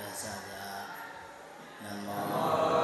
ပြန်စားကြနမော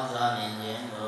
二十二年前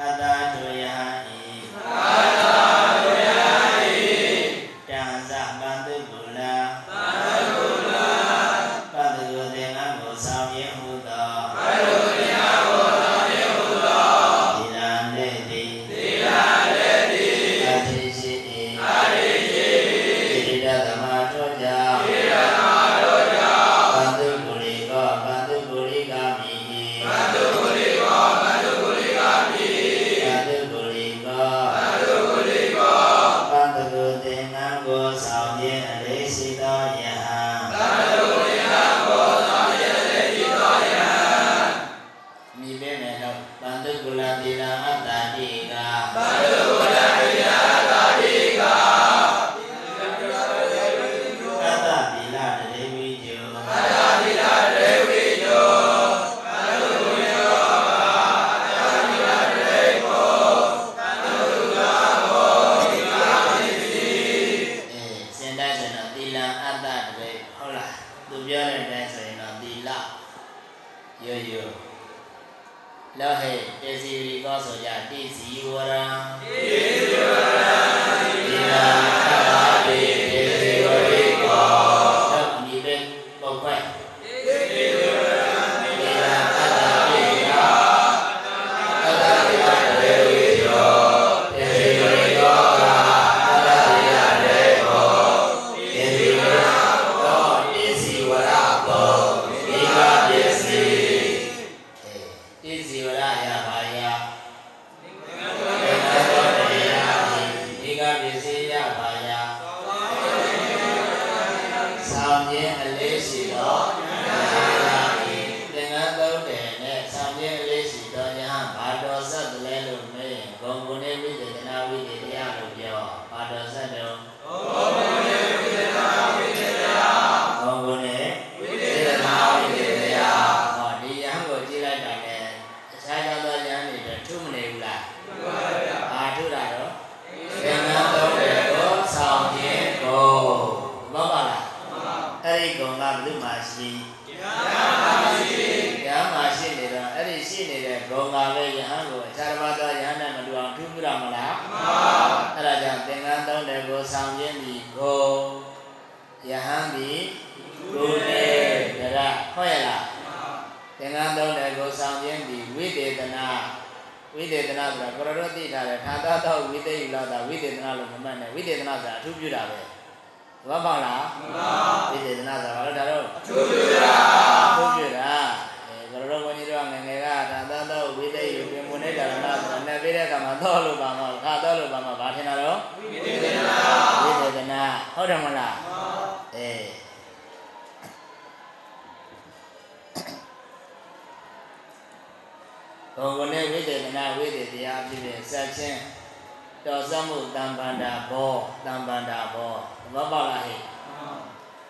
အတ္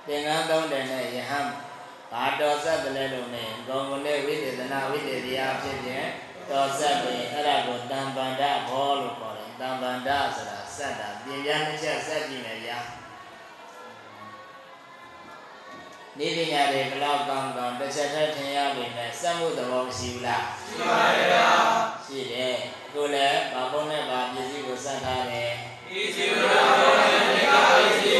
သင်္ကန်းသုံးတယ်နဲ့ယဟန်ဘာတော်ဆက်တယ်လဲလို့နဲ့ဘုံကနေဝိသေသနာဝိသေတရားဖြစ်ဖြစ်တော်ဆက်တယ်အဲ့ဒါကိုတံပန္တာဘောလို့ခေါ်တယ်တံပန္တာဆိုတာဆက်တာပြင်ပြနှစ်ချက်ဆက်ကြည့်မယ်ဗျာနေပညာတွေဘလောက်ကောင်းကောင်းတစ်ချက်တည်းထင်ရပေမဲ့စက်မှုသဘောမရှိဘူးလားရှိပါတယ်ဗျာရှိတယ်အခုလည်းဘာပုံနဲ့ဘာပစ္စည်းကိုစက်ထားတယ်ပစ္စည်းကိုဘာပုံနဲ့နိကပစ္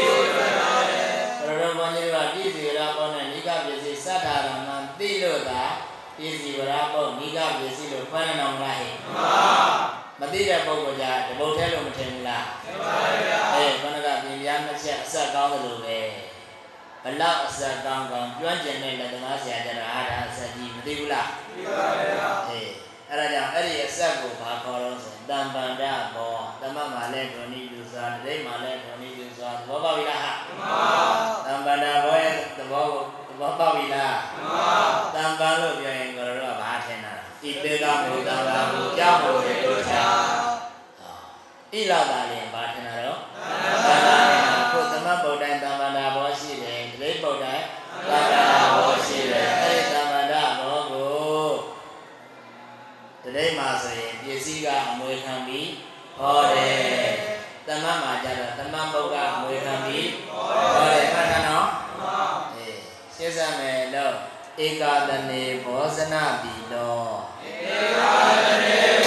လို့သာပစ္စည်းဝရပုံနိကပစ္စည်းလို့ဖွင့်နေအောင်လားဟဲ့မှန်ပါမသိတဲ့ပုဂ္ဂိုလ်ကြတပုတ်ထဲလို့မထင်ဘူးလားထင်ပါဗျာအဲခဏကပြင်ပြနှစ်ချက်အဆက်ကောင်းတယ်လို့ပဲဘလောက်အဆက်ကောင်းကောင်းကျွမ်းကျင်တဲ့လက်သမားဆရာကျတော့အားဒါအဆက်ကြီးမသိဘူးလားသိပါဗျာအေးအဲ့ဒါကြောင့်အဲ့ဒီအဆက်ကိုဘာခေါ်လို့ဆိုတံပန္ဒဘောတမတ်မှာလဲဒုန်ဤလူစွာတတိမှာလဲဒုန်ဤလူစွာသဘောပေါက်ပြီလားဟာမှန်ပါတံပန္ဒဘောရဲ့သဘောကိုသဘောပေါက်ပြီလား မှန်ပါတံပန်လို့ပြောရင်ကိုယ်တို့ကဘာထင်တာဣတေကမေတ္တာဘာကိုကြောက်လို့တို့ချာဣလာတာလည်းဘာထင်တာတော့တံပန္ဒကိုသမတ်ဗုဒ္ဓံတံပန္ဒဘောရှိတယ်တတိဗုဒ္ဓံတံပန္ဒဘောရှိတယ်အဲ့ဒီတံပန္ဒဘောကိုတတိမှာဆိုရင်ပစ္စည်းကအမွေခံပြီးဟောတယ်သမတ်မှာကြတော့သမတ်ဗုဒ္ဓအမွေခံပြီးဟောတယ်မှတ်ထားနော်အေးရှင်းစမယ်လို့ ဧကာတနေဘောဇနတိလောဧကာတနေဘောဇန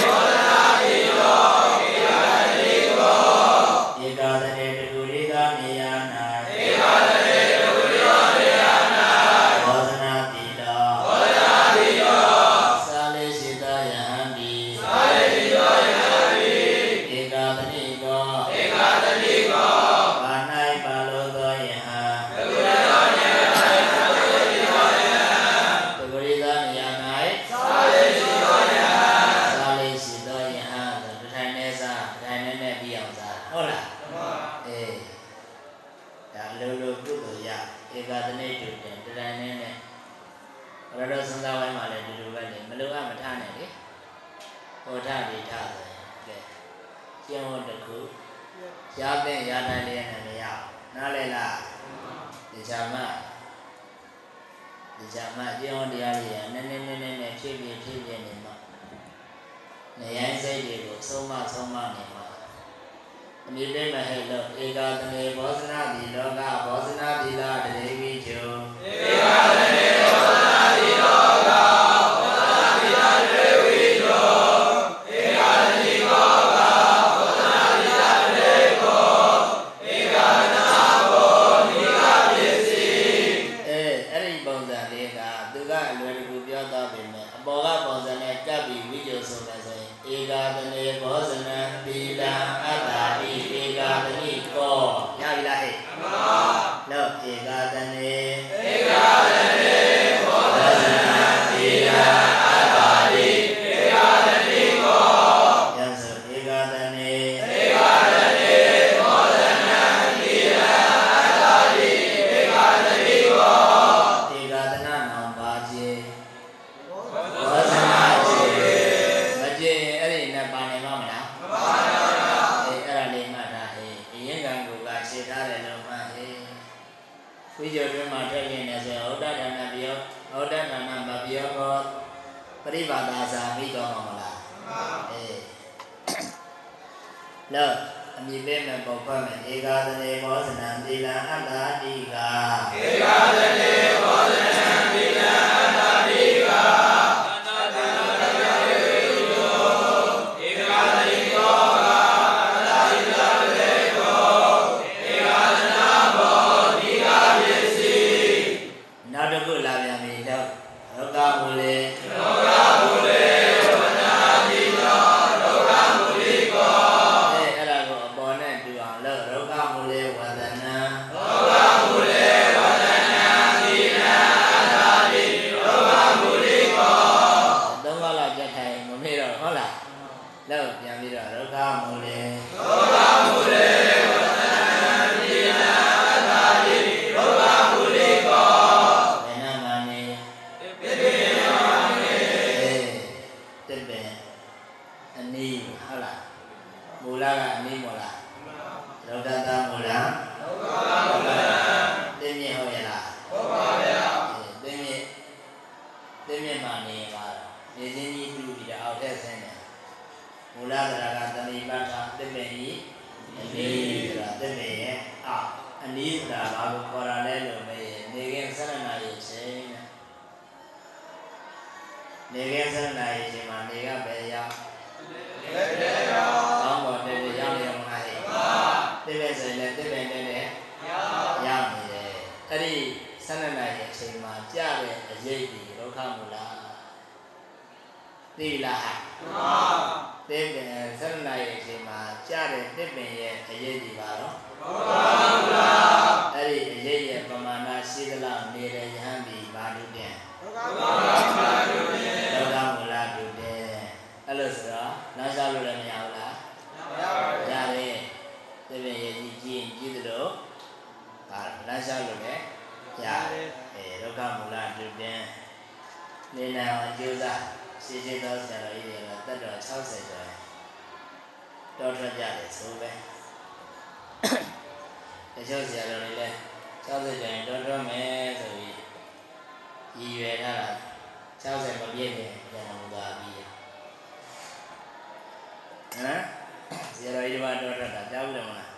မူလသရကသမိပဋ္ဌာသစ္မေဤအနည်းဆိုတာသစ္မေရဲ့အာအနည်းဆိုတာဘာကိုခေါ်တာလဲလို့မေးရင်နေခင်ဆရဏရဲ့ခြင်းနဲ့နေခင်ဆရဏရဲ့ခြင်းမှာနေကဘယ်ရောက်လက်တဲ့ရောက်ကောင်းပေါ်တဲ့ရောက်နေမှာဟဲ့တိပဲဆိုရင်လည်းတိပဲနဲ့လည်းရောက်ရောက်နေတယ်အဲ့ဒီဆရဏရဲ့ခြင်းမှာကြတဲ့အရေးကြီးဒုက္ခမူလားသိလားဟာမှန် တိပင်စနေနိုင်အချိန်မှာကြားတဲ့တိပင်ရဲ့အရေးဒီပါတော့ဘောဂမလာအဲ့ဒီအရေးရဲ့ပမာဏရှိသလောက်နေတဲ့ယဟန်ဒီဘာလို့ပြန်ဘောဂမလာတို့ဖြင့်ဒုက္ခမူလားတူတယ်အဲ့လိုဆိုတော့နောက်စားလို့လည်းမရဘူးလားရပါရတယ်တိပင်ရဲ့ကြီးကြီးကြီးသလိုဒါနောက်စားလို့လည်းရတယ်အဲဒုက္ခမူလားတူတယ်နေနာအောင်ကြိုးစား ရှိရှိသောဆရာတော်ကြီးတွေကတက်တော်60ကျော်တော်ထွက်ကြတယ်ဆိုပဲတချို့ဆရာတော်တွေလည်း60ကျော်ရင်တော်ထွက်မယ်ဆိုပြီးရည်ရွယ်ထားတာ60မပြည့်ခင်ပြန်တော်သွားပြီးဟမ်ဆရာတော်ကြီးကတော်ထွက်တာကြားဘူးတယ်မလား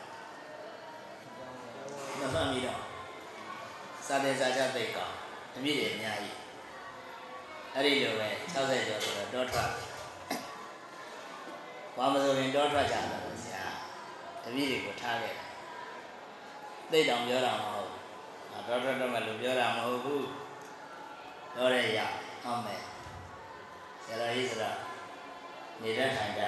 မမှတ်မိတော့စာသင်စာချက်သိကောအမြင့်တွေအများကြီး အဲ့ဒီလိုပဲ60ကျော်ဆိုတော့တော်ထွက်ဘာမဆိုရင်တော်ထွက်ကြတာဆရာတပည့်တွေကိုထားခဲ့တယ်သိတောင်ပြောတာမဟုတ်ဘူးတော်ထွက်တော့မလို့ပြောတာမဟုတ်ဘူးပြောရရအောင်မယ်ဆရာတော်ကြီးဆိုတော့နေတတ်ထိုင်ကြ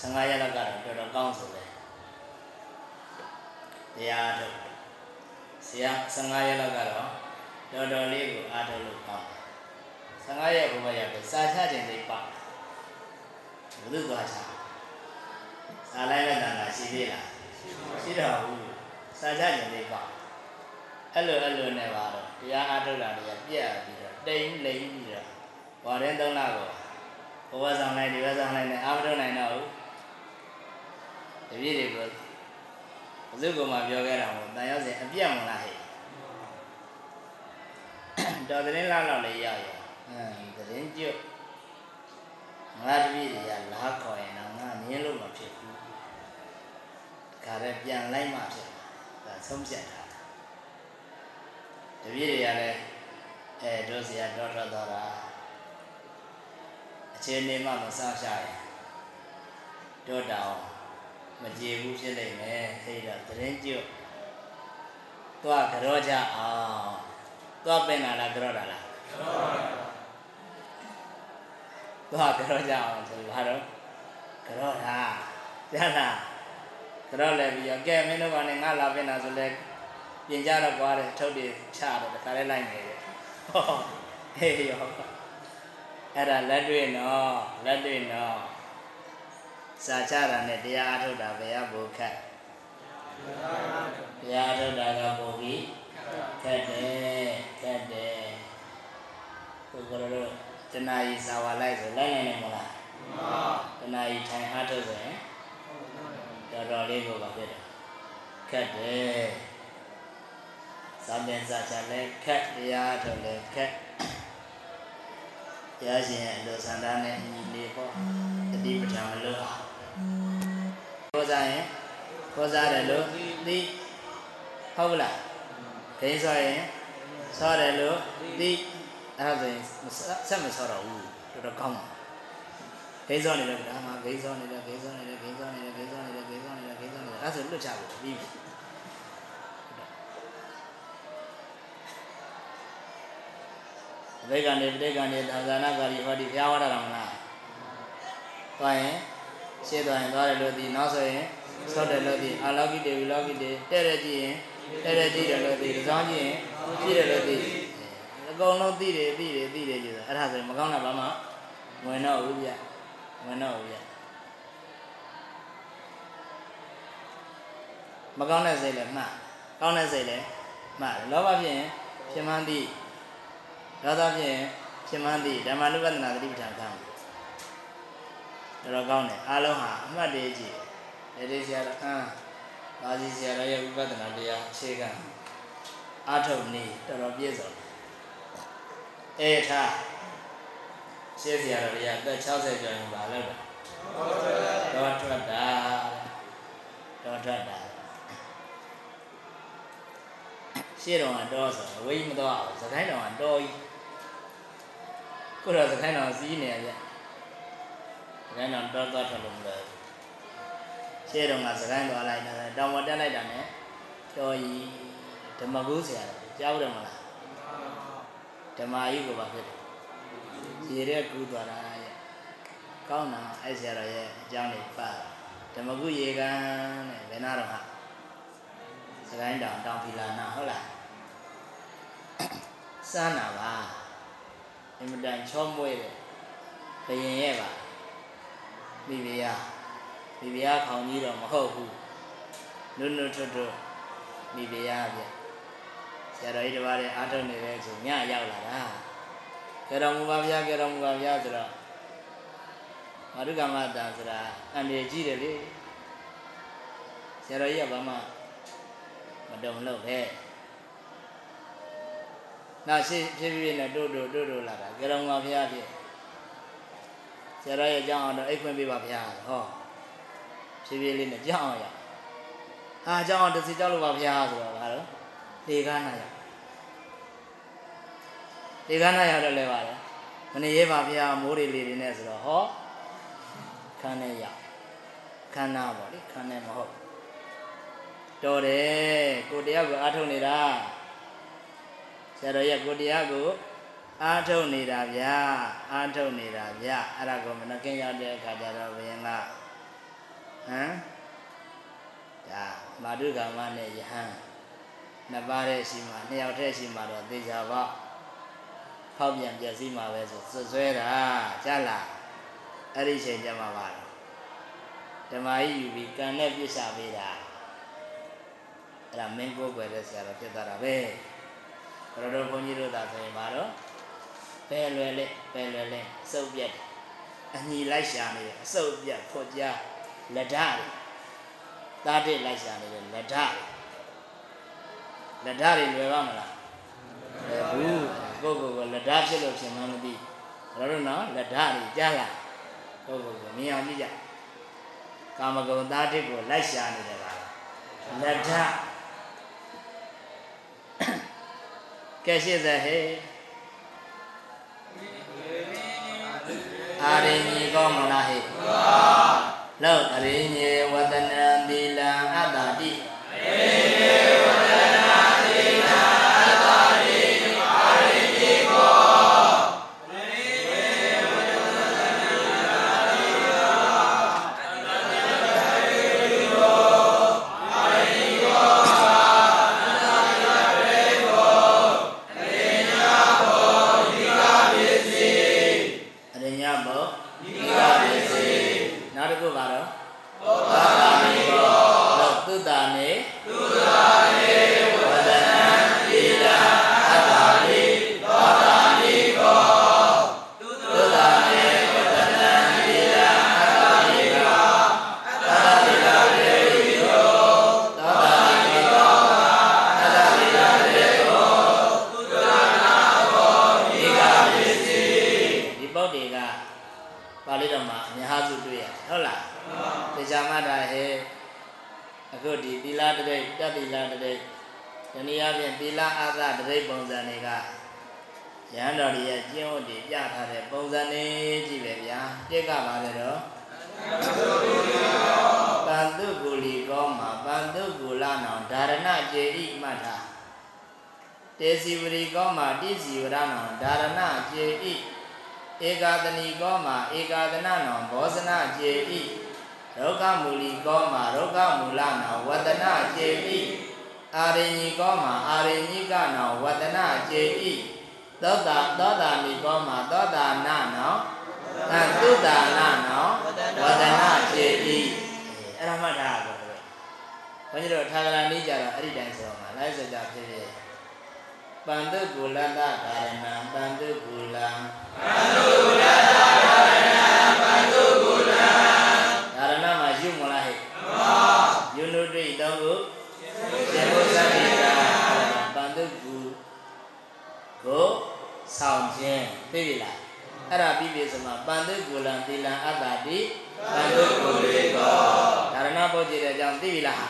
15ရက်လောက်ကတော့တော်တော်ကောင်းဆိုတယ်တရားထုတ်ဆရာ15ရက်လောက်ကတော့ တော်တော်လေးကိုအားထုတ်လို့ကောင်းတယ်15ရက်ဘုရားရောက်စာချခြင်းသိပါဘုသူသွားချစာလိုက်တဲ့တန်တာရှိသေးလားရှိတော့ဘူးစာချခြင်းသိပါအဲ့လိုအဲ့လိုနဲ့ပါတော့တရားအားထုတ်တာတွေကပြက်ပြီးတော့တိမ်လိမ့်ပြီးတော့ဝါရင်သုံးလကိုဘဝဆောင်လိုက်ဒီဘဝဆောင်လိုက်နဲ့အားမထုတ်နိုင်တော့ဘူးတပည့်တွေကိုဘုသူကမှပြောခဲ့တာမို့တန်ရောက်စဉ်အပြတ်မလားဟဲ့ တော်သတင်းလားတော့လေရရအင်းသတင်းကျွတ်ငါတပည့်တွေကလာခေါ်ရင်တော့ငါနင်းလို့မဖြစ်ဘူးခါရဲပြန်လိုက်မှဖြစ်ဒါဆုံးဖြတ်တာတပည့်တွေကလည်းအဲတို့စီကတော့ထွက်သွားတာအချိန်နေမှမဆောက်ရှာရင်တို့တောင်မကြည်ဘူးဖြစ်နေမယ်အဲ့တော့သတင်းကျွတ်သွားကြောကြအောင် သွားပင်လာလားကြောတာလားသွားကြောကြအောင်ဆိုဘာတော့ကြောတာကြားလားကြောလည်းပြီးရောကဲမင်းတို့ကလည်းငါလာပင်လာဆိုလဲပြင်ကြတော့ကွာတယ်ထုတ်တယ်ချတယ်တခါလဲလိုက်နေတယ်ဟောဟေးရောအဲ့ဒါလက်တွေ့နော်လက်တွေ့နော်စာချတာနဲ့တရားအထုတ်တာဘယ်ရဘုခက်တရားအထုတ်တာကပို့ပြီးခက်တယ်ခက်တယ် ကိုယ်ကတော့တဏှာကြီးစာဝါလိုက်ဆိုလိုက်နိုင်နေမလားတဏှာကြီးထိုင်အားထုတ်ဆိုရင်တော်တော်လေးကိုပါဖြစ်တယ်ခက်တယ်စာပြန်စာချလည်းခက်တရားအထုတ်လည်းခက်တရားရှင်ရဲ့အလိုဆန္ဒနဲ့အညီလေးပေါ့တတိပဋ္ဌာန်မလို့အောင်ကိုးစားရင်ကိုးစားတယ်လို့သိဟုတ်ကလားဂိမ်းဆောရင်ဆောတယ်လို့သိ အဲ့ဒါဆိုရင်ဆက်မဆောတော့ဘူးတော်တော်ကောင်းပါဂိမ်းဆောနေတယ်ဒါမှဂိမ်းဆောနေတယ်ဂိမ်းဆောနေတယ်ဂိမ်းဆောနေတယ်ဂိမ်းဆောနေတယ်ဂိမ်းဆောနေတယ်ဂိမ်းဆောနေတယ်အဲ့ဒါဆိုလွတ်ချဖို့ပြီးပြီအဘိကနေပဋိကနေသံဃာနာကာရီဟောဒီဘုရားဟောတာမလားသွားရင်ရှေ့သွားရင်သွားတယ်လို့ဒီနောက်ဆိုရင်ဆောက်တယ်လို့ဒီအာလောကိတေဝီလောကိတေတဲ့တဲ့ကြည့်ရင်တဲ့တဲ့ကြည့်တယ်လို့ဒီကြောင်းကြည့်ရင်ကြည့်တယ်လို့ဒီ အကုန်လုံးသိတယ်သိတယ်သိတယ်ကြည့်တာအဲ့ဒါဆိုရင်မကောင်းတာဘာမှဝင်တော့ဘူးဗျဝင်တော့ဘူးဗျမကောင်းတဲ့စိတ်လည်းမှတ်ကောင်းတဲ့စိတ်လည်းမှတ်တယ်လောဘဖြစ်ရင်ဖြစ်မှန်းသိဒေါသဖြစ်ရင်ဖြစ်မှန်းသိဓမ္မနုပဒနာသတိပဋ္ဌာန်ခံတယ်တော်တော်ကောင်းတယ်အားလုံးဟာအမှတ်တည်းကြည့်တယ်ဒီဆရာတော်အမ်ဘာစီဆရာတော်ရဲ့ဝိပဿနာတရားအခြေခံအာထုတ်နေတော်တော်ပြည့်စုံတယ် အဲထားရှင်းဆရာတော်ရဲ့အသက်60ကျော်ရင်ဘာလုပ်လဲတော့ထွက်တာတော့ထွက်တာရှင်းတော့ကတော့ဆိုဝိမတော့အောင်စကိုင်းတော်ကတော့ကြီးခုတော့စကိုင်းတော်စီးနေရဗျစကိုင်းတော်တော့တော့ထွက်လို့မလွယ်ဘူးရှေ့တော့ကစကိုင်းတော်လိုက်တယ်တောင်ပေါ်တက်လိုက်တာနဲ့ကျော်ကြီးဓမ္မကူဆရာတော်ကြားဘူးတယ်မလား ဓမ္မကြီးကိုပါဖြစ်တယ်ရေတဲ့ကူးသွားတာရဲ့ကောင်းတာအဲ့ဆရာတော်ရဲ့အကြောင်းလေးပါဓမ္မကူရေကန်တဲ့ဘယ်နာတော့ဟာစကိုင်းတောင်တောင်ဖီလာနာဟုတ်လားစမ်းတာပါအင်မတန်ချောမွေ့တဲ့ဘယင်ရဲ့ပါမိဖုရားမိဖုရားခေါင်းကြီးတော့မဟုတ်ဘူးနုနုထွတ်ထွတ်မိဖုရားပြ ဆရာတော်ကြီးတစ်ပါးလည်းအားထုတ်နေတဲ့ဆိုညရောက်လာတာကြတော်မူပါဗျာကြတော်မူပါဗျာဆိုတော့မာရုကမတန်ဆိုတာအန္တရာယ်ကြီးတယ်လေဆရာတော်ကြီးကဘာမှမတုံလို့ပဲနောက်ရှိဖြည်းဖြည်းနဲ့တို့တို့တို့တို့လာတာကြတော်မူပါဗျာဖြစ်ဆရာတော်ရဲ့အကြောင်းအောင်တော့အိတ်ခွင့်ပေးပါဗျာဟောဖြည်းဖြည်းလေးနဲ့ကြောက်အောင်ရဟာအကြောင်းအောင်တစ်စီကြောက်လို့ပါဗျာဆိုတော့ဘာ လို့လေကားနာရလေကားနာရတော့လဲပါလေမနေရဲပါဗျာမိုးတွေလေတွေနဲ့ဆိုတော့ဟောခန်းနဲ့ရခန်းနာပေါ့လေခန်းနဲ့မဟုတ်တော်တယ်ကိုတရားကိုအားထုတ်နေတာဆရာတော်ရဲ့ကိုတရားကိုအားထုတ်နေတာဗျာအားထုတ်နေတာဗျာအဲ့ဒါကိုမနှကင်းရောက်တဲ့အခါကျတော့ဘုရင်ကဟမ်ဒါမာတုကာမနဲ့ယဟန် နှစ်ပါးတဲ့ရှိမှနှစ်ယောက်တည်းရှိမှတော့သေချာပါဖောက်ပြန်ပြည့်စည်မှာပဲဆိုစွတ်စွဲတာကြားလားအဲ့ဒီချိန်ကျမှပါတော့ဓမ္မကြီးယူပြီးကံနဲ့ပြစ်ချပေးတာအဲ့ဒါမင်းကိုယ်ွယ်တဲ့ဆရာတော်ဖြစ်သွားတာပဲဘုရားတော်ဘုန်းကြီးတို့သာဆိုရင်ပါတော့ပယ်လွယ်လက်ပယ်လွယ်လက်အစုပ်ပြတ်တယ်အညီလိုက်ရှာနေတယ်အစုပ်ပြတ်ဖွကြားလက်ဓာတ်တားတဲ့လိုက်ရှာနေတယ်လက်ဓာတ် လက်ဓာတ်တွေလွယ်ပါမလားလွယ်ဘူးကိုယ့်ကိုယ်ကလက်ဓာတ်ဖြစ်လို့ဖြစ်မှန်းမသိဘုရားတို့နော်လက်ဓာတ်တွေကြားလားကိုယ့်ကိုယ်ကမြင်အောင်ကြည့်ကြကာမဂုဏ်သားတစ်ကိုလိုက်ရှာနေတယ်ပါလက်ဓာတ်ကဲရှိစေဟဲ့အာရိညေကောမလားဟဲ့လောအရိညေဝတနံသီလံအတ္တတိအရိညေ လနောဝတနာကျေဣအာရိညီကောမှာအာရိညိကနောဝတနာကျေဣသောတာသောတာမိကောမှာသောတာနာနောသံသုတာနာနောဝတနာကျေဣအဲ့ဒါမှတ်ထားပါဘုရားဘုန်းကြီးတို့ထာဂရဏီကြတော့အဲ့ဒီတိုင်းဆိုမှာလိုက်စကြဖြစ်ဖြစ်ပန္တုကုလတ္တဒါရဏံပန္တုကုလံဒါရ နုတိတောင်းကိုကျေဖို့သတိကပန္တုကုကိုဆောင်ခြင်းသိပြီလားအဲ့ဒါပြီးပြီဆိုမှပန္တုကုလံသီလံအတ္တတိပန္တုကုလေကောဒါရဏပေါ်ကြည့်တဲ့အကြောင်းသိပြီလား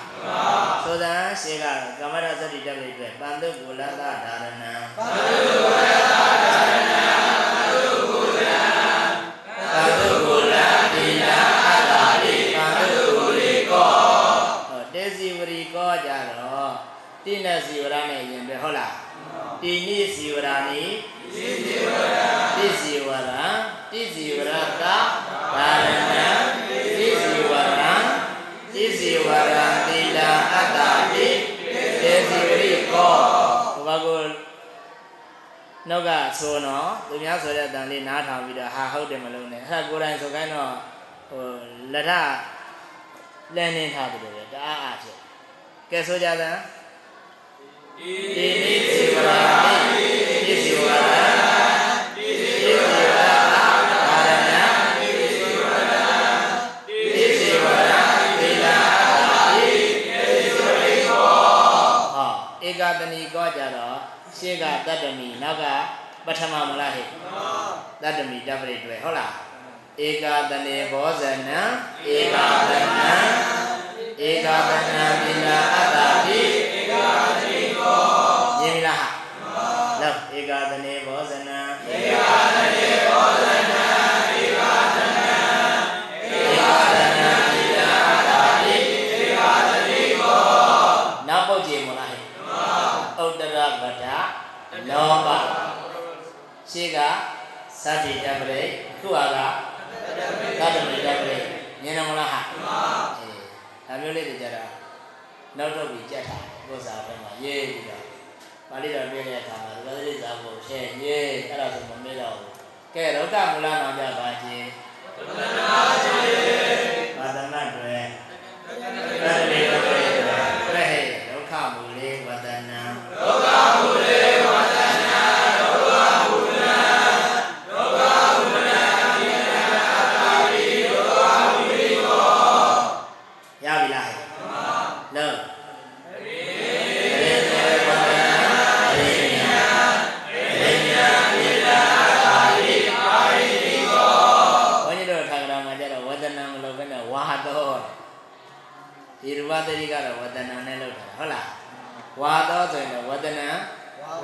ဆိုသံရှေကကမ္မရသတိတက်လိုက်အတွက်ပန္တုကုလတ္တဒါရဏံပန္တုကုလတ္တဒါရဏံ စီဝရနဲ့ရင်ပဲဟုတ်လားတိနိစီဝရနိတိစီဝရတိစီဝရတိစီဝရတဘာရဏံတိစီဝရတိစီဝရသီလအတ္တတိတေစီဝရိကောဘာကိုနောက်ကဆိုတော့သူများဆိုတဲ့အတန်လေးနားထောင်ပြီးတော့ဟာဟုတ်တယ်မလို့နဲ့အဲ့ဒါကိုယ်တိုင်ဆိုခိုင်းတော့ဟိုလက်ထလန်းနေထားတယ်ပဲတအားအားဖြစ်ကဲဆိုကြသမ်းဒီနိစီဝရာနိဒီစီဝရာဒီစီဝရာအာရဏဒီစီဝရာဒီစီဝရာဒီလာဒီစီဝရိကောဟောဧကတဏီကောကြတော့ ရှေ့ကတတ္တမီနောက်ကပထမမလားဟဲ့တတ္တမီတပရိတွေ့ဟုတ်လားဧကတနေဘောဇနံဧကတနံဧကတနံပိနာအတ္တတိ လောဘရှေ့ကသတ္တိတပရိခုဟာကသတ္တမိတပရိမြင်တယ်မလားဟာအေးဒါမျိုးလေးတွေကြတာနောက်တော့ပြီးကြက်တာကိုယ်စားဘက်မှာရေးပြီးတော့ပါဠိတော်ပြည့်တဲ့အခါမှာသတိစာကိုဖြည့်ရေးအဲ့ဒါဆိုမမေ့တော့ဘူးကဲလောကမူလနာကြပါခြင်းဝဒနာခြင်း တော့ဝဒနာ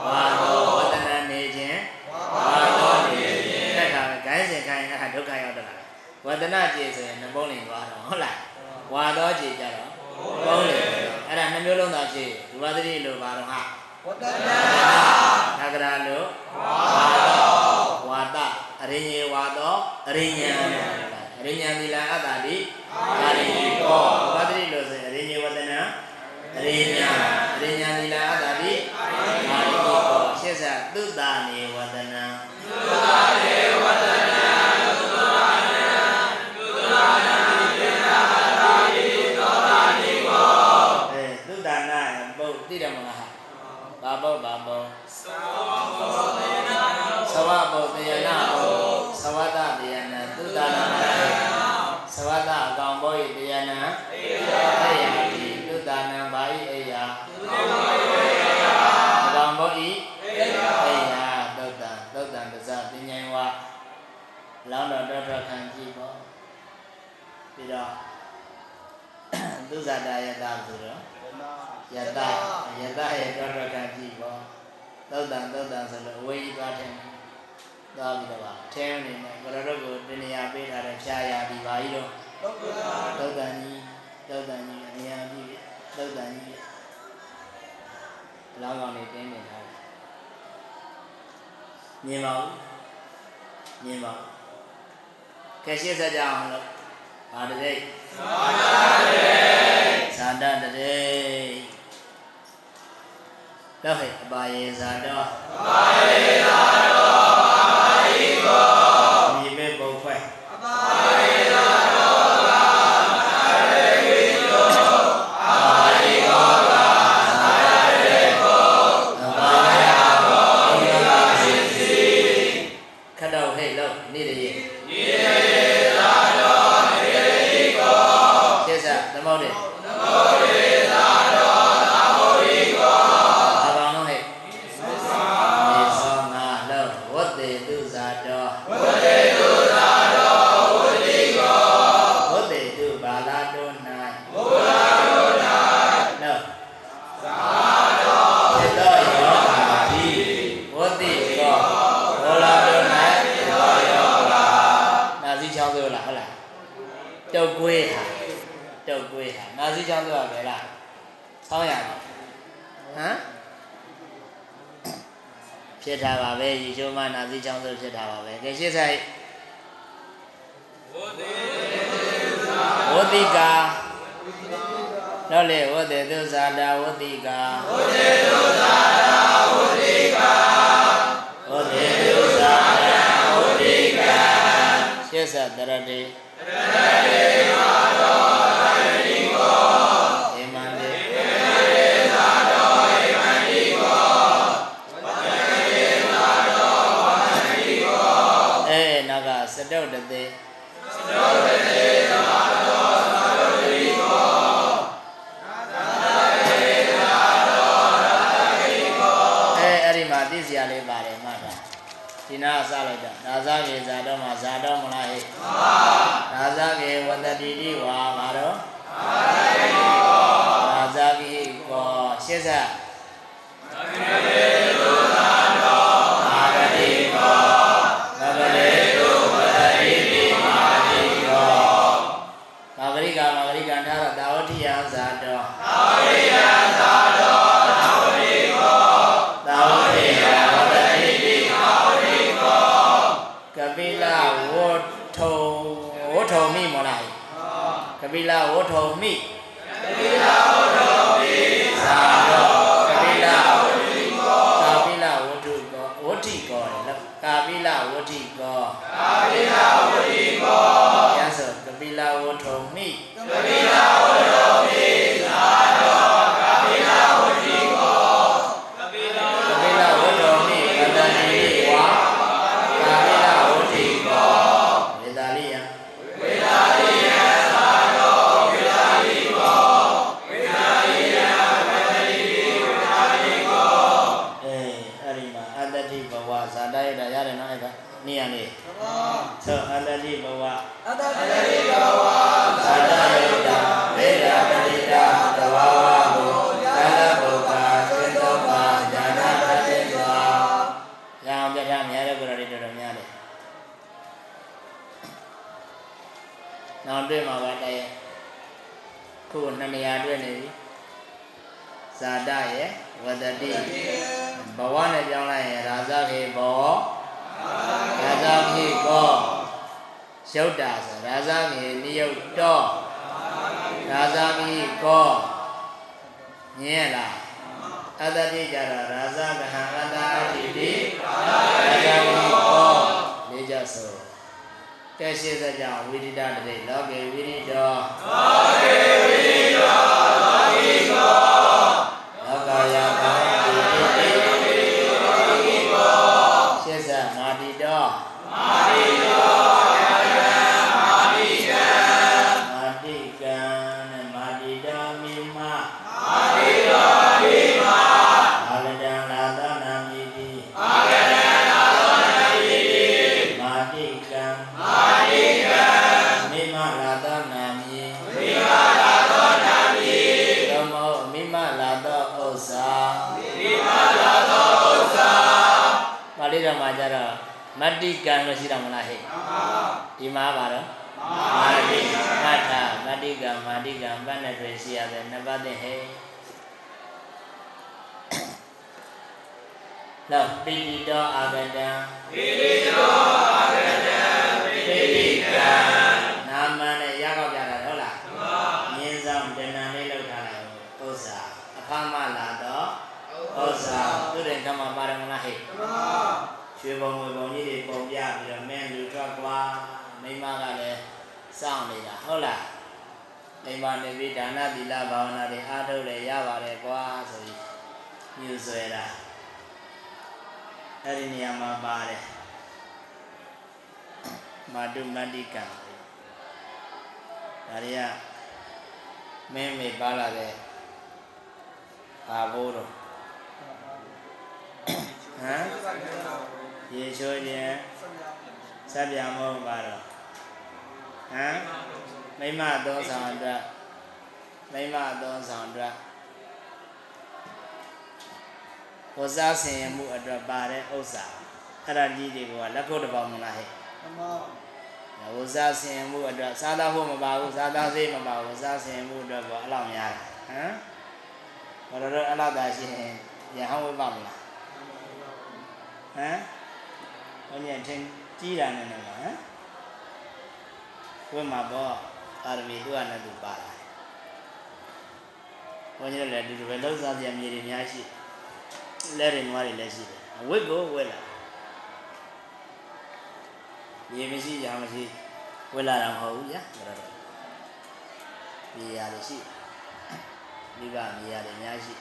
ဝါတော့ဝဒနာနေခြင်းဝါတော့နေခြင်းအဲ့ဒါပဲဂိုင်းစဉ်ဂိုင်းအဲ့ဒါဒုက္ခရောက်တော့တာဝဒနာကြည်ဆိုရင်နှပုံးလင်သွားတော့ဟုတ်လားဝါတော့ကြည်ကြတော့ပုံးလင်အဲ့ဒါနှမျိုးလုံးသာဖြစ်ရူပတတိလို့ပါတော့ဟာဝတ္တနာသကရာလို့ဝါတော့ဝါတအရိညေဝါတော့အရိညာအရိညာသီလအတ္တတိအာရိကောဝါတတိလို့ဆိုရင်အရိညေဝဒနာအရိညာအရိညာသီလအတ္တတိအာရိကော ရှေ့ဆက်သုတ္တနေဝဒနာသုတ္တနေဝဒနာသုတ္တနာသုတ္တနာသီလအတ္တတိသောတာနိကောအဲသုတ္တနာပုတ်သိတယ်မလားဟာဘာပုတ်ဘာပုတ်သဝပုတ်တေယနာပုတ်သဝတတေယနာသုတနာနာသဝတအကောင်ဘောဤတေယနာအေယ သုဇာတယတဆိုတော့ယတယတရဲ့တော်တော်ခံကြည့်ပေါ့သုတံသုတံဆိုလို့အဝေးကြီးသွားတယ်သွားပြီးတော့ထဲအနေနဲ့ဘရတော့ကိုတဏှာပေးထားတဲ့ဖြာရပြီးပါကြီးတော့ဒုက္ခနာသုတ်တန်ကြီးသုတ်တန်ကြီးအများကြီးသုတ်တန်ကြီးဘလောင်းကောင်လေးတင်းနေထားတယ်မြင်ပါဦးမြင်ပါဦးကဲရှင်းဆက်ကြအောင်လို့ဘာတည်းသာဒတ ည်းတော့ဟဲ့အပါယေဇာတော့အပါယေဇာ တုတ်ကွေးဟာတုတ်ကွေးဟာနာစီချောင်းပြောရပဲလားဆောင်းရပါဟမ်ဖြစ်တာပါပဲရေချိုးမှနာသီချောင်းဆိုဖြစ်တာပါပဲကဲရှင်းဆိုင်ဝတိကာတော့လေဝတေသုဇာတာဝတိကာဝတေသုဇာတာဝတိကာဝတေသုဇာတာဝတိကာရှင်းစတရတေ တရတေမာတော်တရတိကောဣမန္တေအဲနောက်ကစတုတ်တသေး နာကစလိုက်တာဒါဇကေဇာတော့မှာဇာတော့မလားဟဲ့ဒါဇကေဝတ္တတိတိဝါမှာတော့ဒါဇကေကောရှင်းစားဘာဂတိ မိမလားကပိလဝဋ္ထုံမိကပိလဝဋ္ထုံမိသာတော့ကပိလဝဋ္ထုကောကာပိလဝဋ္ထုကောဝဋ္ထိကောလေနော်ကာပိလဝဋ္ထိကောကာပိလဝဋ္ထိကောရသောကပိလဝဋ္ထုံမိကပိလဝ တ္တတိဘဝနဲ့ပြောင်းလိုက်ရင်ရာဇခေဘောရာဇခေကောရုတ်တာဆိုရာဇခေနိယုတ်တောရာဇခေကောမြင်ရလားအတ္တတိကြတော့ရာဇကဟံအတ္တအတ္တိတိရာဇခေကောလေးကြဆိုကဲရှိစကြောင့်ဝိရိဒတတိလောကေဝိရိတောလောကေဝိရိတောလောကိကော တော်မှာကျတော့မတ္တိကံလို့ရှိတာမလားဟဲ့ဒီမှာပါတော့မာတိမတ္ထမတ္တိကံမာတိကံဘယ်နဲ့တွေ့ရှိရတယ်နှစ်ပတ်တဲ့ဟဲ့လောက်ပိတိတောအာဂတံပိတိတောအာဂတံပိတိကံနာမနဲ့ရကောက်ကြတာဟုတ်လားမှန်ပါမြင်းဆောင်တဏ္ဍာလေးလောက်ထားလိုက်ဥစ္စာအခမလာတော့ဥစ္စာသူတဲ့ကမ္မပါရမလားဟဲ့မှန်ပါ ရွှေဘုံငွေဘုံကြီးတွေပုံပြပြီးတော့မင်းလူထွက်ကွာမိမကလည်းစောင့်နေတာဟုတ်လားမိမနေပြီးဒါနသီလဘာဝနာတွေအားထုတ်လေရပါတယ်ကွာဆိုပြီးညှို့ဆွဲတာအဲ့ဒီနေရာမှာပါတယ်မာတုမတ္တိကံဒါတွေကမင်းမေပါလာတဲ့ဘာဘိုးတော့ဟမ် ရေချိုးခြင်းစပ်ပြမဟုတ်ပါတော့ဟမ်မိမအသုံးဆောင်အတွက်မိမအသုံးဆောင်အတွက်ဝစားဆင်ရမှုအတွက်ပါတဲ့ဥစ္စာအဲ့ဒါကြီးတွေကလက်ခုပ်တစ်ပေါင်းမလားဟဲ့မှန်ပါဝစားဆင်ရမှုအတွက်စားသားဖို့မပါဘူးစားသားစေးမပါဘူးဝစားဆင်ရမှုအတွက်ပေါ့အဲ့လောက်များတာဟမ်ဘယ်လိုတော့အလားသာရှိရင်ရဟန်းဝိပမလားဟမ် ဘုညာထင်ကြီးတာနဲ့နော်ဟမ်ဝိမှာပေါ့အာရမီသူကလည်းသူပါလာဘုညာလည်းဒီလိုပဲလောက်စားပြမြေတွေများရှိလက်တွေနွားတွေလည်းရှိတယ်ဝိကိုဝိလာမြေမရှိရမရှိဝိလာတာမဟုတ်ဘူးညာဘယ်တော့မြေရတယ်ရှိမိဘမြေရတယ်များရှိ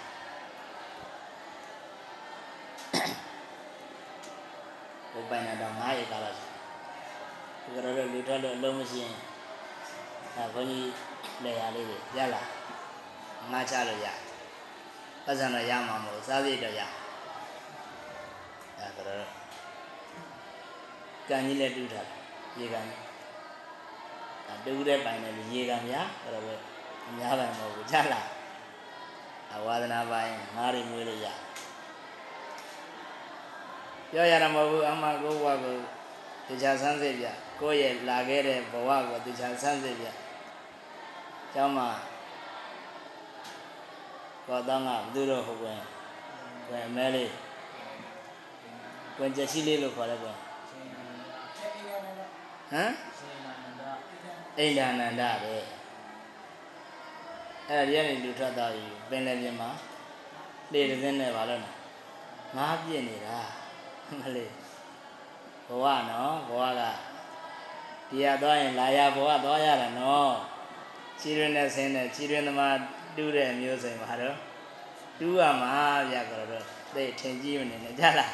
ဘုပိုင်နာတော့9ရေကားလောက်ရှိဒီကတော့လူထွက်လို့အလုံးမရှိရင်အဲဘုန်းကြီးလေရာလေးတွေရလာငါချလို့ရပတ်စံတော့ရမှာမဟုတ်စားစိတ်တော့ရအဲဒါတော့ကံကြီးလည်းတူးထားရေကံအဲတူးတဲ့ပိုင်တယ်ရေကံများအဲ့တော့ပဲအများပိုင်မဟုတ်ဘူးချလာအဝါဒနာပိုင်းငါးရီမွေးလို့ရ ပြောရတာမဟုတ်ဘူးအမှကိုဘဝကိုတရားဆန်းစစ်ပြကိုယ့်ရဲ့လာခဲ့တဲ့ဘဝကိုတရားဆန်းစစ်ပြကျောင်းမှာကောတောင်းကဘသူတို့ဟုတ်ကွယ်ကွယ်မဲလေးကွယ်ချက်ရှိလေးလို့ခေါ်တယ်ကွယ်ဟမ်အိန္ဒာနန္ဒပဲအဲ့ဒါဒီကနေလူထွက်သွားပြီပင်လယ်ပြင်မှာလေတစ်စင်းနဲ့ပါလို့နော်ငားပြစ်နေတာ မလေးဘဝနော်ဘဝကဒီရသွားရင်လာရဘဝသွားရတာနော်ခြေရင်းနဲ့ဆင်းတဲ့ခြေရင်းသမားတူးတဲ့မျိုးစိန်ပါတော့တူးရမှာဗျာကတော့သိထင်ကြီးမနေနဲ့ကြလား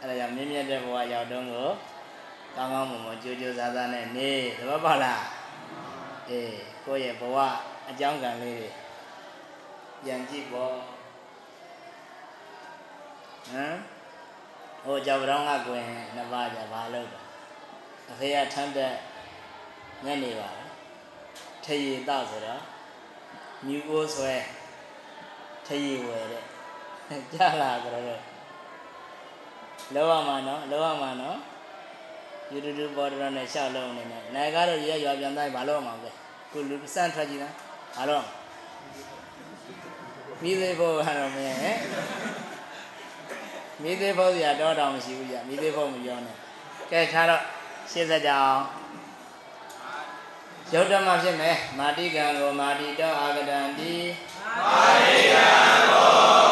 အဲ့ဒါကြောင့်မြင့်မြတ်တဲ့ဘဝရောက်တော့ကိုကောင်းကောင်းမွန်မွန်ကြိုးကြိုးစားစားနဲ့နေသဘောပေါက်လားအေးကိုယ့်ရဲ့ဘဝအကြောင်းကံလေးတွေပြန်ကြည့်ပေါ့ဟမ် ဟိုကြောက်တောင်းကကွင်နှစ်ပါးကြဘာလုပ်တာအဖေကထမ်းတဲ့ညနေပါထရီတော့ဆိုတော့မြူအိုးဆွဲထရီဝယ်တဲ့ကြားလာကြတော့လောရမှာနော်လောရမှာနော်ယူတူတူပေါ်တော်နဲ့ရှောက်လုံးနေနဲ့နိုင်ကားတော့ရွရွပြန်တိုင်းဘာလို့အောင်မှာလဲကိုလူစန့်ထွက်ကြည့်နော်ဘာလို့မိသေးဖို့ကတော့မင်းဟဲ့ မိသေးဖို့စရာတော့တောင်မရှိဘူးကြာမိသေးဖို့မပြောနဲ့ကဲထားတော့ရှင်းစကြအောင်ရုပ်ဓမ္မဖြစ်မယ်မာတိကံကိုမာတိတောအာဂတံတိမာတိကံကို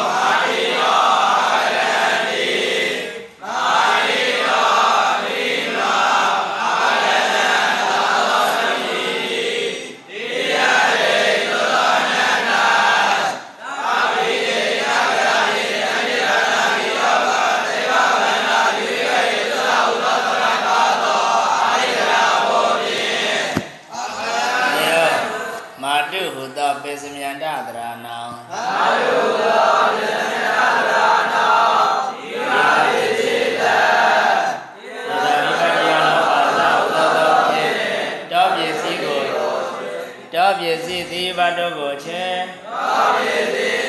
တောပစ္စည်းသီဘတော်ကိုချေတောပစ္စည်း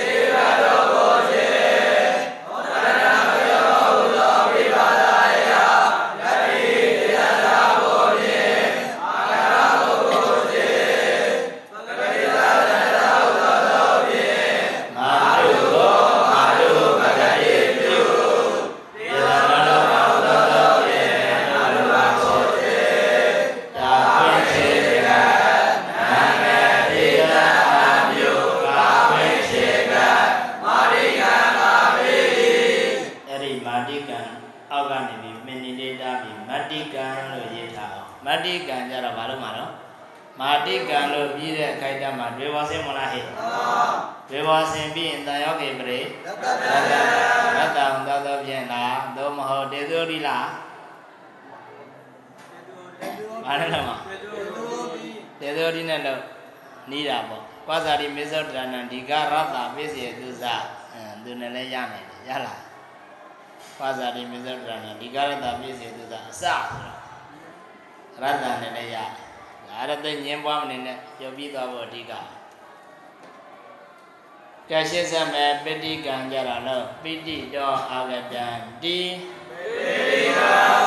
သုရိနဲ့လို့နီးတာပေါ့ကွာဇာတိမေဇောတရဏံဒီကရတ္တပိစေသူစအဲသူနဲ့လည်းရနိုင်တယ်ရလားကွာဇာတိမေဇောတရဏံဒီကရတ္တပိစေသူစအစဆိုတော့ရတ္တနဲ့လည်းရတယ်ဒါရတဲ့ညင်းပွားမနေနဲ့ပြောပြီးသွားဖို့အဓိကကဲရှင်းစမယ်ပိဋိကံကြတာလို့ပိဋိတောအာဂတံတိပိဋိကံ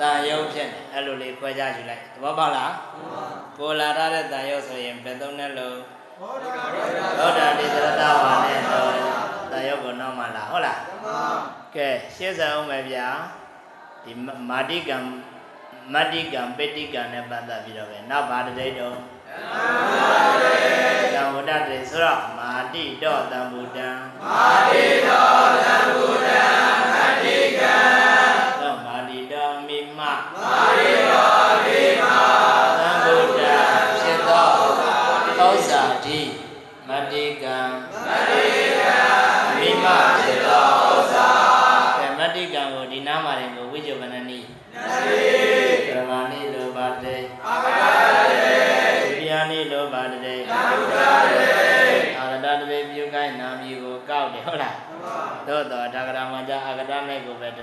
တန်ယုံဖြစ်နေအဲ့လိုလေးခွဲခြားယူလိုက်သဘောပေါက်လားကိုလာထားတဲ့တန်ယုံဆိုရင်ဘယ်သုံးနဲ့လို့သောတာတိသရတဝါနဲ့တော့တန်ယုံကိုနောက်မှလာဟုတ်လားကဲရှင်းစအောင်မယ်ဗျာဒီမာတိကံမတ္တိကံပဋိကံနဲ့ပတ်သက်ပြီးတော့ပဲနောက်ဘာတတိတော့တံဝတ္တတေဆိုတော့မာတိတော့တံဗုဒ္ဓံမာတိတော့တံ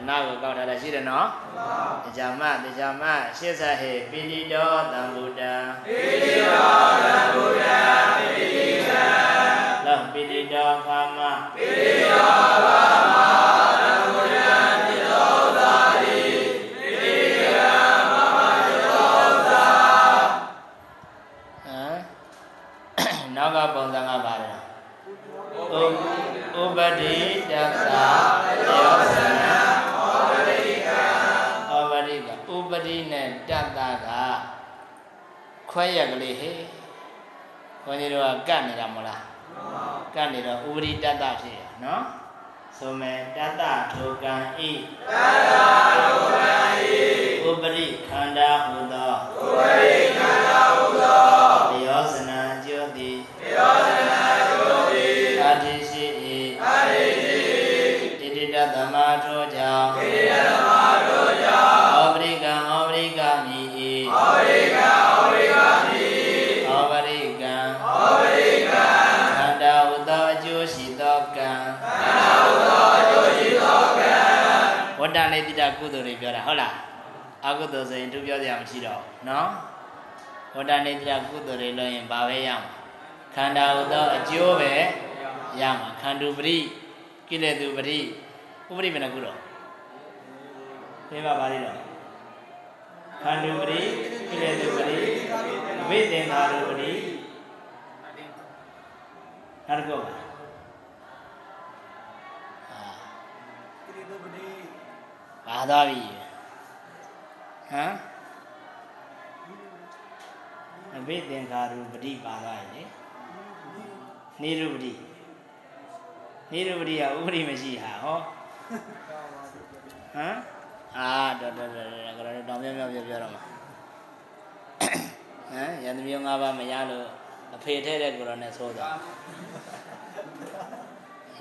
မဲ့ကိုပဲဒနာကိုကောက်ထားတာရှိတယ်နော်တရားမတရားမရှင်းဆက်ဟေပိတိတောတံဗုဒ္ဓံပိတိတောတံဗုဒ္ဓံပိတိကံလောပိတိတောကာမပိတိတောကာမ ခွဲရက်ကလေးဟေးခွန်ကြီးတို့ကကတ်နေတာမဟုတ်လားကတ်နေတော့ဥပတိတတဖြစ်ရနော်ဆိုမယ်တတထိုကံဤတတ ဝတ္တနေတိတကုသိုလ်တွေပြောတာဟုတ်လားအကုသိုလ်ဆိုရင်သူပြောစရာမရှိတော့ဘူးနော်ဝတ္တနေတိတကုသိုလ်တွေလို့ရင်ဘာပဲရမှာခန္ဓာဟုသောအကျိုးပဲရမှာခန္ဓုပရိကိလေသူပရိဥပရိဘယ်နှခုတော့သိပါပါလိမ့်တော့ခန္ဓုပရိကိလေသူပရိအဝိသင်္ခါရုပရိနောက်တစ်ခုပါအာပါ သွားပြီဟမ်အဘိသင်္ခါရုပတိပါသွားပြီလေနေရုပတိနေရုပတိကဥပတိမရှိဟာဟောဟမ်အာတော်တော်တော်တော်တော်တောင်မြောက်မြောက်ပြောပြောတော့မှာဟမ်ရန်သူမျိုး၅ပါးမရလို့အဖေထဲတဲ့ကိုယ်တော်နဲ့သိုးသွား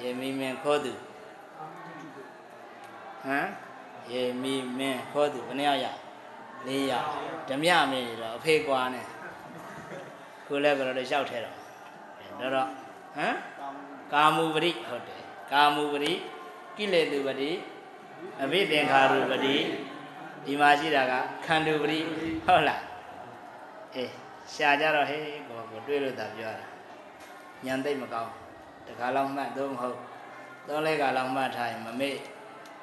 ရေမီမင်းခိုးသူဟမ် ရေမီမင်းခိုးသူဘယ်နှယောက်ရ၄ယောက်ဓမြမင်းတော့အဖေကွာနဲ့ကိုလည်းကိုယ်တော်တွေလျှောက်ထဲတော့တော်တော့ဟမ်ကာမူပရိဟုတ်တယ်ကာမူပရိကိလေသူပရိအဘိသင်္ခါရုပရိဒီမှာရှိတာကခန္ဓုပရိဟုတ်လားအေးရှာကြတော့ဟေးကိုကိုတွေးလို့သာပြောတာညံသိမ့်မကောင်းတခါလောက်မှတ်တော့မဟုတ်သုံးလေးခါလောက်မှတ်ထားရင်မမေ့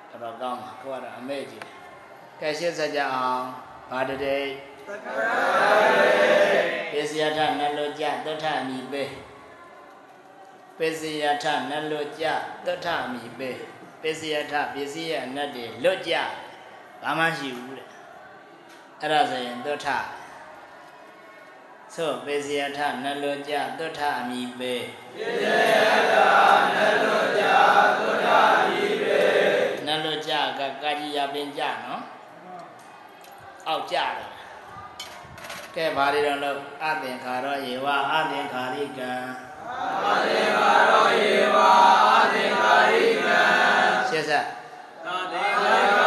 တော်တော်ကောင်းမှာကိုကတော့အမေ့ကြည့်ကဲရှင်းစကြအောင်ဘာတတိသက္ကရာပိစယထနလောကြသုထမိပေပိစယထနလောကြသုထမိပေပိစယထပစ္စည်းရဲ့အနတ်တွေလွတ်ကြဘာမှရှိဘူးတဲ့အဲ့ဒါဆိုရင်သုထသို့ပေစယထနလောကြသုထအမိပေပေစယထနလော ကာကြီးရပင်ကြနော်အောက်ကြတယ်ကဲဘာတွေတော့လို့အသင်္ခါရောယေဝအသင်္ခါရိကံအရှေ့ဆက်နာ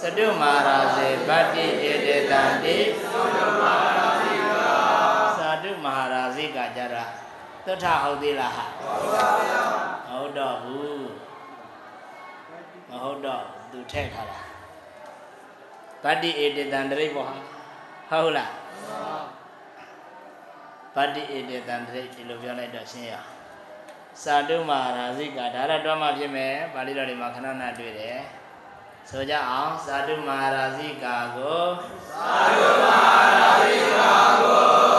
စတုမာရာဇေဗတ္တိဧတေတံတိသာတုမဟာရာဇိကကြရသုထဟုတ်သေးလားဟာမဟုတ်တော့ဘူးမဟုတ်တော့သူထည့်ထားတာဗတ္တိဧတေတံတရိပ်ပေါ့ဟာဟုတ်လားဗတ္တိဧတေတံတရိပ်ဒီလိုပြောလိုက်တော့ရှင်းရအောင်သာတုမဟာရာဇိကဒါရတော့မှဖြစ်မယ်ပါဠိတော်တွေမှာခဏခဏတွေ့တယ် ဆိုကြအောင်သာတုမဟာရာဇိကာကိုသာတုမဟာရာဇိကာကို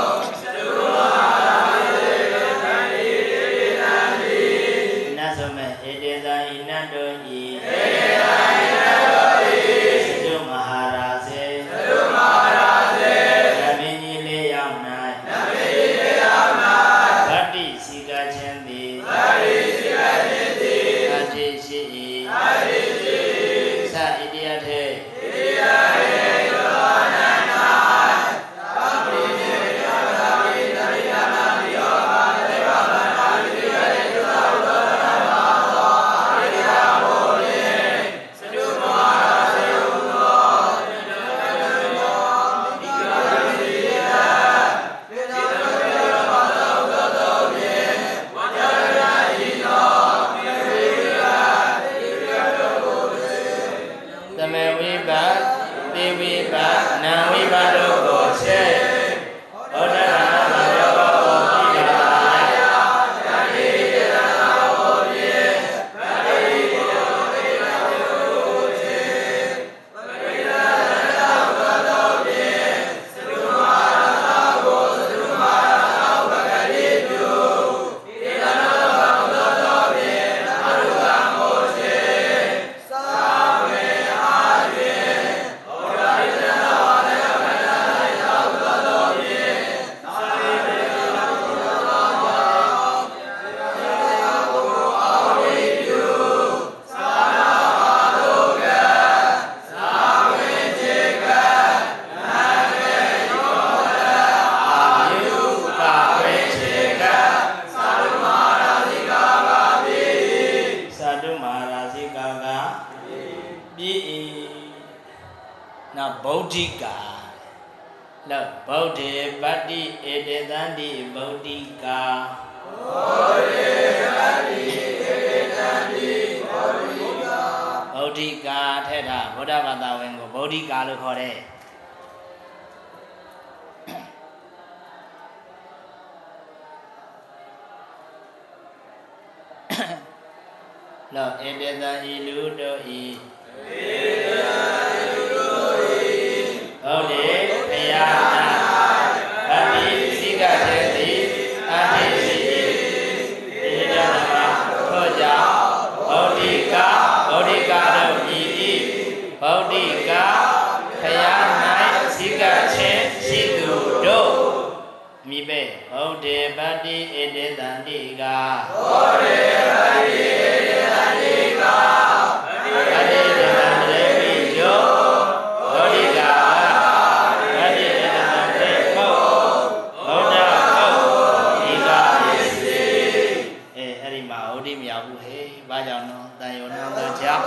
နော်တန်ယောနံတော့ကြောင့်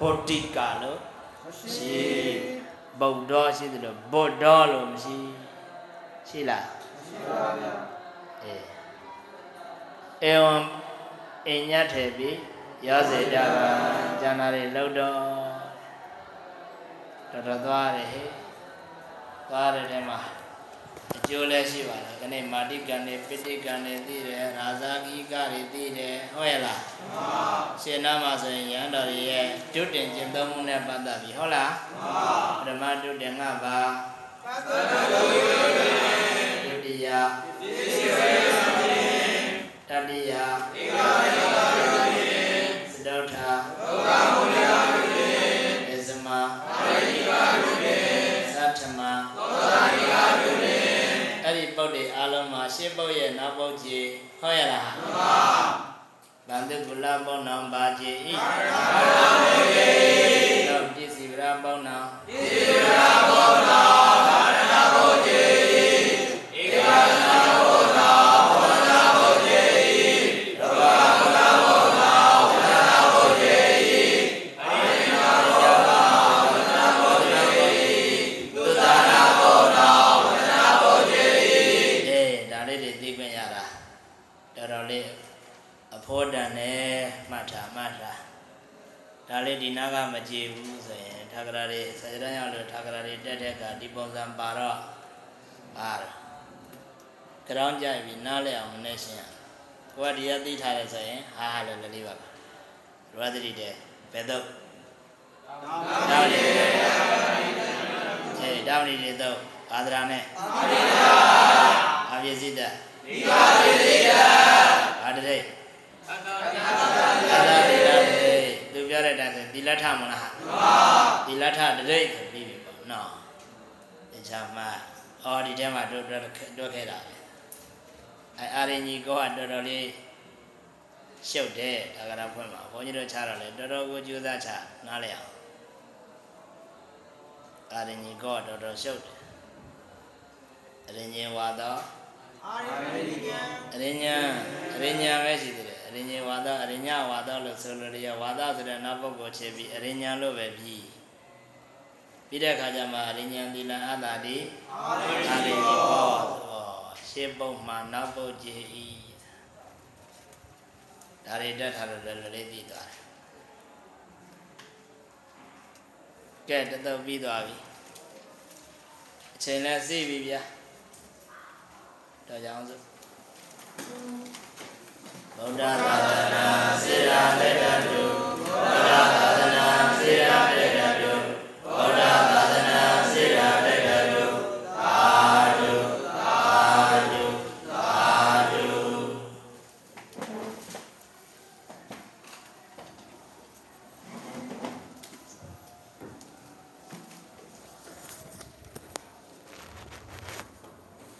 ဗုဒ္ဓိကာလို့ရှိဗုဒ္ဓရှိတယ်လို့ဗုဒ္ဓလို့မရှိရှိလားရှိပါဗျာအဲဧဝံအညတ်ထေပိရောစေတကံဇာနာတွေလောက်တော့တော်တော်သွားတယ်ဟဲ့သွားတဲ့ထဲမှာ အကျိုးလည်းရှိပါလားခနေ့မာတိကံနေပိဋိကံနေသိတယ်ရာဇာဂိကတွေသိတယ်ဟုတ်ရဲ့လားမှန်ပါရှင်နာမှာဆိုရင်ရဟန်းတော်တွေရဲ့ကျွတ်တင်ကျင့်သုံးမှုနဲ့ပတ်သက်ပြီဟုတ်လားမှန်ပါပထမတုတင်ကပါဒုတိယတတိယစ ပုတ်ရဲ့နောက်ပုတ်ကြီးဟုတ်ရလားမှန်ပါဗန္ဓုကုလပုံနောင်ပါကြီးဤမှန်ပါတော့ပစ္စည်းဗရာပုံနောင် ဒါလေးဒီနာကမကြည့်ဘူးဆိုရင်ထာဂရတွေဆရာတော်ရောက်လို့ထာဂရတွေတက်တဲ့ကဒီပုံစံပါတော့ပါတော့ကြောင်းကြပြီနားလဲအောင်နဲ့ရှင်းကိုကဒီရသိထားတယ်ဆိုရင်ဟာဟာလို့လည်းလေးပါပါရသတိတဲ့ဘယ်တော့တောင်းနေတယ်အေးတောင်းနေတယ်တော့အာဒရာနဲ့အာပြည့်စိတ္တဒီပါပြည့်စိတ္တဘာတ သူပြောတဲ့အတိုင်းဆိုသီလထမလားမှန်ပါသီလထတရိပ်ဆိုပြီးပြီပေါ့နော်အချမ်းမှအော်ဒီထဲမှာတို့တို့တို့ခဲ့တာပဲအဲအာရင်ကြီးကောကတော်တော်လေးရှုပ်တယ်ဒါကရဖွင့်ပါဘုန်းကြီးတို့ချတော့လေတော်တော်ကိုကြိုးစားချနားလဲအောင်အာရင်ကြီးကောကတော်တော်ရှုပ်တယ်အရင်ကြီးဝါတော့အာရိယဉာဏ်အရိညာအရိညာပဲရှိသေးတယ်အ ရိညာဝါဒအရိညာဝါဒလို့ဆိုလို့ရဝါဒဆိုတဲ့နောက်ပုဂ္ဂိုလ်ချက်ပြီးအရိညာလို့ပဲပြီးပြီးတဲ့အခါကျမှအရိညာသီလအတ္တာတိအာရိယဟောရှေးပုတ်မှနောက်ပုတ်ကြည်ဤဒါတွေတက်ထားလို့လည်းလေးပြီးသွားတယ်ကဲတသက်ပြီးသွားပြီအချိန်လည်းစီးပြီဗျာတော့ကြအောင်စို့ ဗုဒ္ဓသာသနာစေရာတေတ